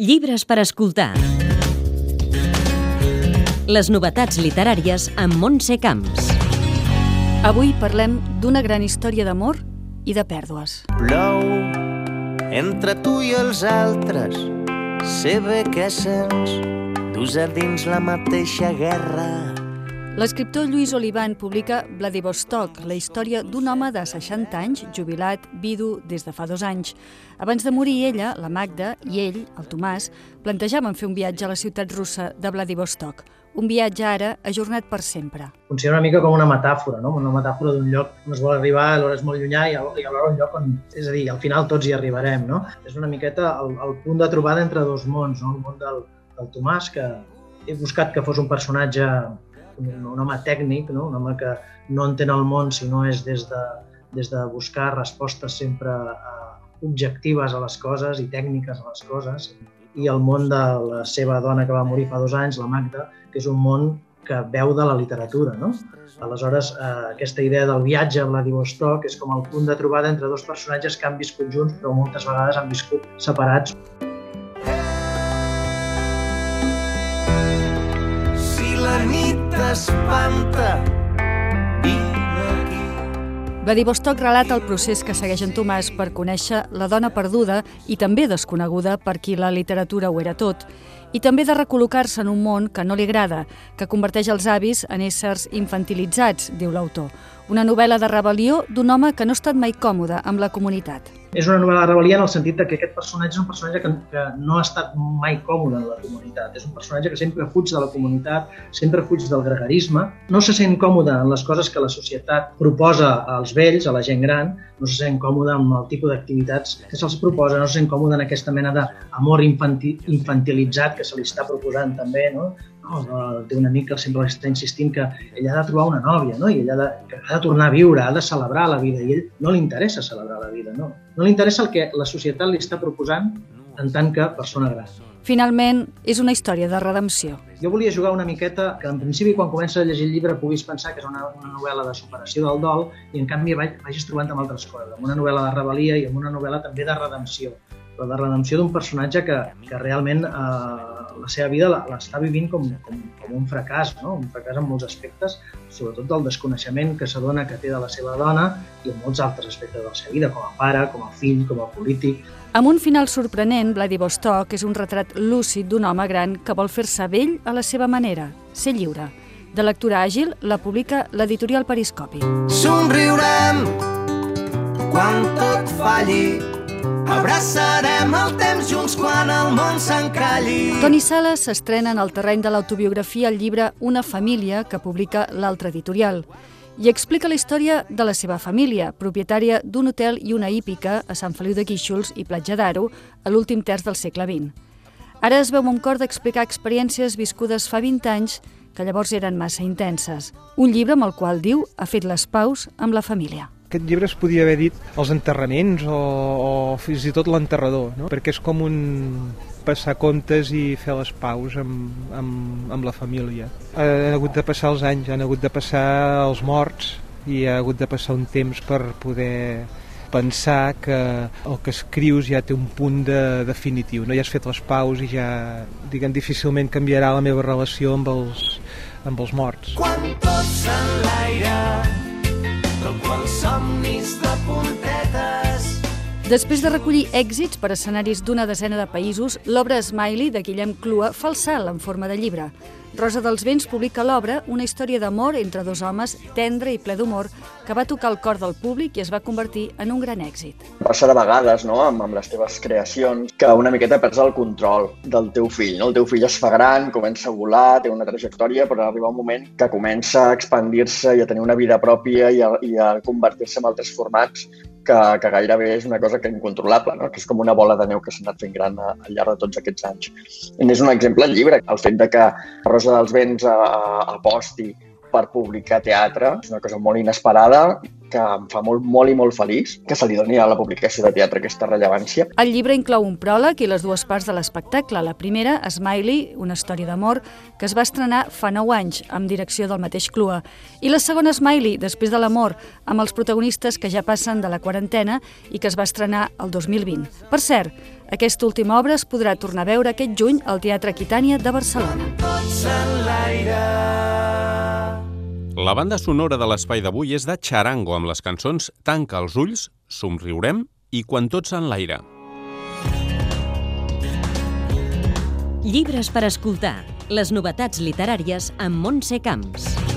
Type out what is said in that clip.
Llibres per escoltar. Les novetats literàries amb Montse Camps. Avui parlem d'una gran història d'amor i de pèrdues. Plou entre tu i els altres, sé bé què sents, dus a dins la mateixa guerra. L'escriptor Lluís Olivan publica Vladivostok, la història d'un home de 60 anys, jubilat, vidu des de fa dos anys. Abans de morir ella, la Magda, i ell, el Tomàs, plantejaven fer un viatge a la ciutat russa de Vladivostok. Un viatge ara ajornat per sempre. Funciona una mica com una metàfora, no? una metàfora d'un lloc on es vol arribar, alhora és molt llunyà i alhora un lloc on, és a dir, al final tots hi arribarem. No? És una miqueta el, el punt de trobada entre dos mons, no? el món del, del Tomàs, que he buscat que fos un personatge un, home tècnic, no? un home que no entén el món si no és des de, des de buscar respostes sempre uh, objectives a les coses i tècniques a les coses. I el món de la seva dona que va morir fa dos anys, la Magda, que és un món que veu de la literatura. No? Aleshores, eh, aquesta idea del viatge a Vladivostok és com el punt de trobada entre dos personatges que han viscut junts però moltes vegades han viscut separats. T'espanta, vine aquí. Vladivostok relata el procés que segueix en Tomàs per conèixer la dona perduda i també desconeguda per qui la literatura ho era tot, i també de recol·locar-se en un món que no li agrada, que converteix els avis en éssers infantilitzats, diu l'autor. Una novel·la de rebel·lió d'un home que no ha estat mai còmode amb la comunitat. És una novel·la de rebel·lia en el sentit que aquest personatge és un personatge que, que no ha estat mai còmode en la comunitat. És un personatge que sempre fuig de la comunitat, sempre fuig del gregarisme, no se sent còmode en les coses que la societat proposa als vells, a la gent gran, no se sent còmode amb el tipus d'activitats que se'ls proposa, no se sent còmode en aquesta mena d'amor infanti infantilitzat que se li està proposant també, no? No, té un amic que sempre està insistint que ell ha de trobar una nòvia, no? i ell ha de, ha de tornar a viure, ha de celebrar la vida, i ell no li interessa celebrar la vida, no. No li interessa el que la societat li està proposant en tant que persona gran. Finalment, és una història de redempció. Jo volia jugar una miqueta que en principi quan comences a llegir el llibre puguis pensar que és una, una novel·la de superació del dol i en canvi vagis trobant amb altres coses, amb una novel·la de rebel·lia i amb una novel·la també de redempció, de redempció d'un personatge que, que realment eh, la seva vida l'està vivint com, com, com un fracàs, no? un fracàs en molts aspectes, sobretot del desconeixement que s'adona que té de la seva dona i en molts altres aspectes de la seva vida, com a pare, com a fill, com a polític. Amb un final sorprenent, Vladivostok és un retrat lúcid d'un home gran que vol fer-se vell a la seva manera, ser lliure. De lectura àgil, la publica l'editorial Periscopi. Somriurem quan tot falli, abraçarem el temps junts quan el món s'encalli. Toni Sales s'estrena en el terreny de l'autobiografia el llibre Una família, que publica l'altre editorial i explica la història de la seva família, propietària d'un hotel i una hípica a Sant Feliu de Guíxols i Platja d'Aro a l'últim terç del segle XX. Ara es veu amb cor d'explicar experiències viscudes fa 20 anys que llavors eren massa intenses. Un llibre amb el qual diu ha fet les paus amb la família. Aquest llibre es podia haver dit els enterraments o, o fins i tot l'enterrador, no? perquè és com un passar comptes i fer les paus amb, amb, amb la família. Han hagut de passar els anys, han hagut de passar els morts i ha hagut de passar un temps per poder pensar que el que escrius ja té un punt de definitiu, no? ja has fet les paus i ja, diguem, difícilment canviarà la meva relació amb els, amb els morts. Quan tot s'enlaira Després de recollir èxits per escenaris d'una desena de països, l'obra Smiley de Guillem Clua fa el salt en forma de llibre. Rosa dels Vents publica l'obra, una història d'amor entre dos homes, tendre i ple d'humor, que va tocar el cor del públic i es va convertir en un gran èxit. Passa de vegades, no?, amb, amb les teves creacions, que una miqueta perds el control del teu fill, no? El teu fill es fa gran, comença a volar, té una trajectòria, però arriba un moment que comença a expandir-se i a tenir una vida pròpia i a, i a convertir-se en altres formats que, que gairebé és una cosa que incontrolable, no? que és com una bola de neu que s'ha anat fent gran al llarg de tots aquests anys. I és un exemple el llibre, el fet de que Rosa dels Vents aposti per publicar teatre, és una cosa molt inesperada que em fa molt, molt i molt feliç que se li doni a la publicació de teatre aquesta rellevància. El llibre inclou un pròleg i les dues parts de l'espectacle. La primera, Smiley, una història d'amor, que es va estrenar fa 9 anys, amb direcció del mateix Clua. I la segona, Smiley, després de l'amor, amb els protagonistes que ja passen de la quarantena i que es va estrenar el 2020. Per cert, aquesta última obra es podrà tornar a veure aquest juny al Teatre Quitània de Barcelona. Tots en l'aire la banda sonora de l'espai d'avui és de Charango amb les cançons Tanca els ulls, Somriurem i Quan tots en l'aire. Llibres per escoltar. Les novetats literàries amb Montse Camps.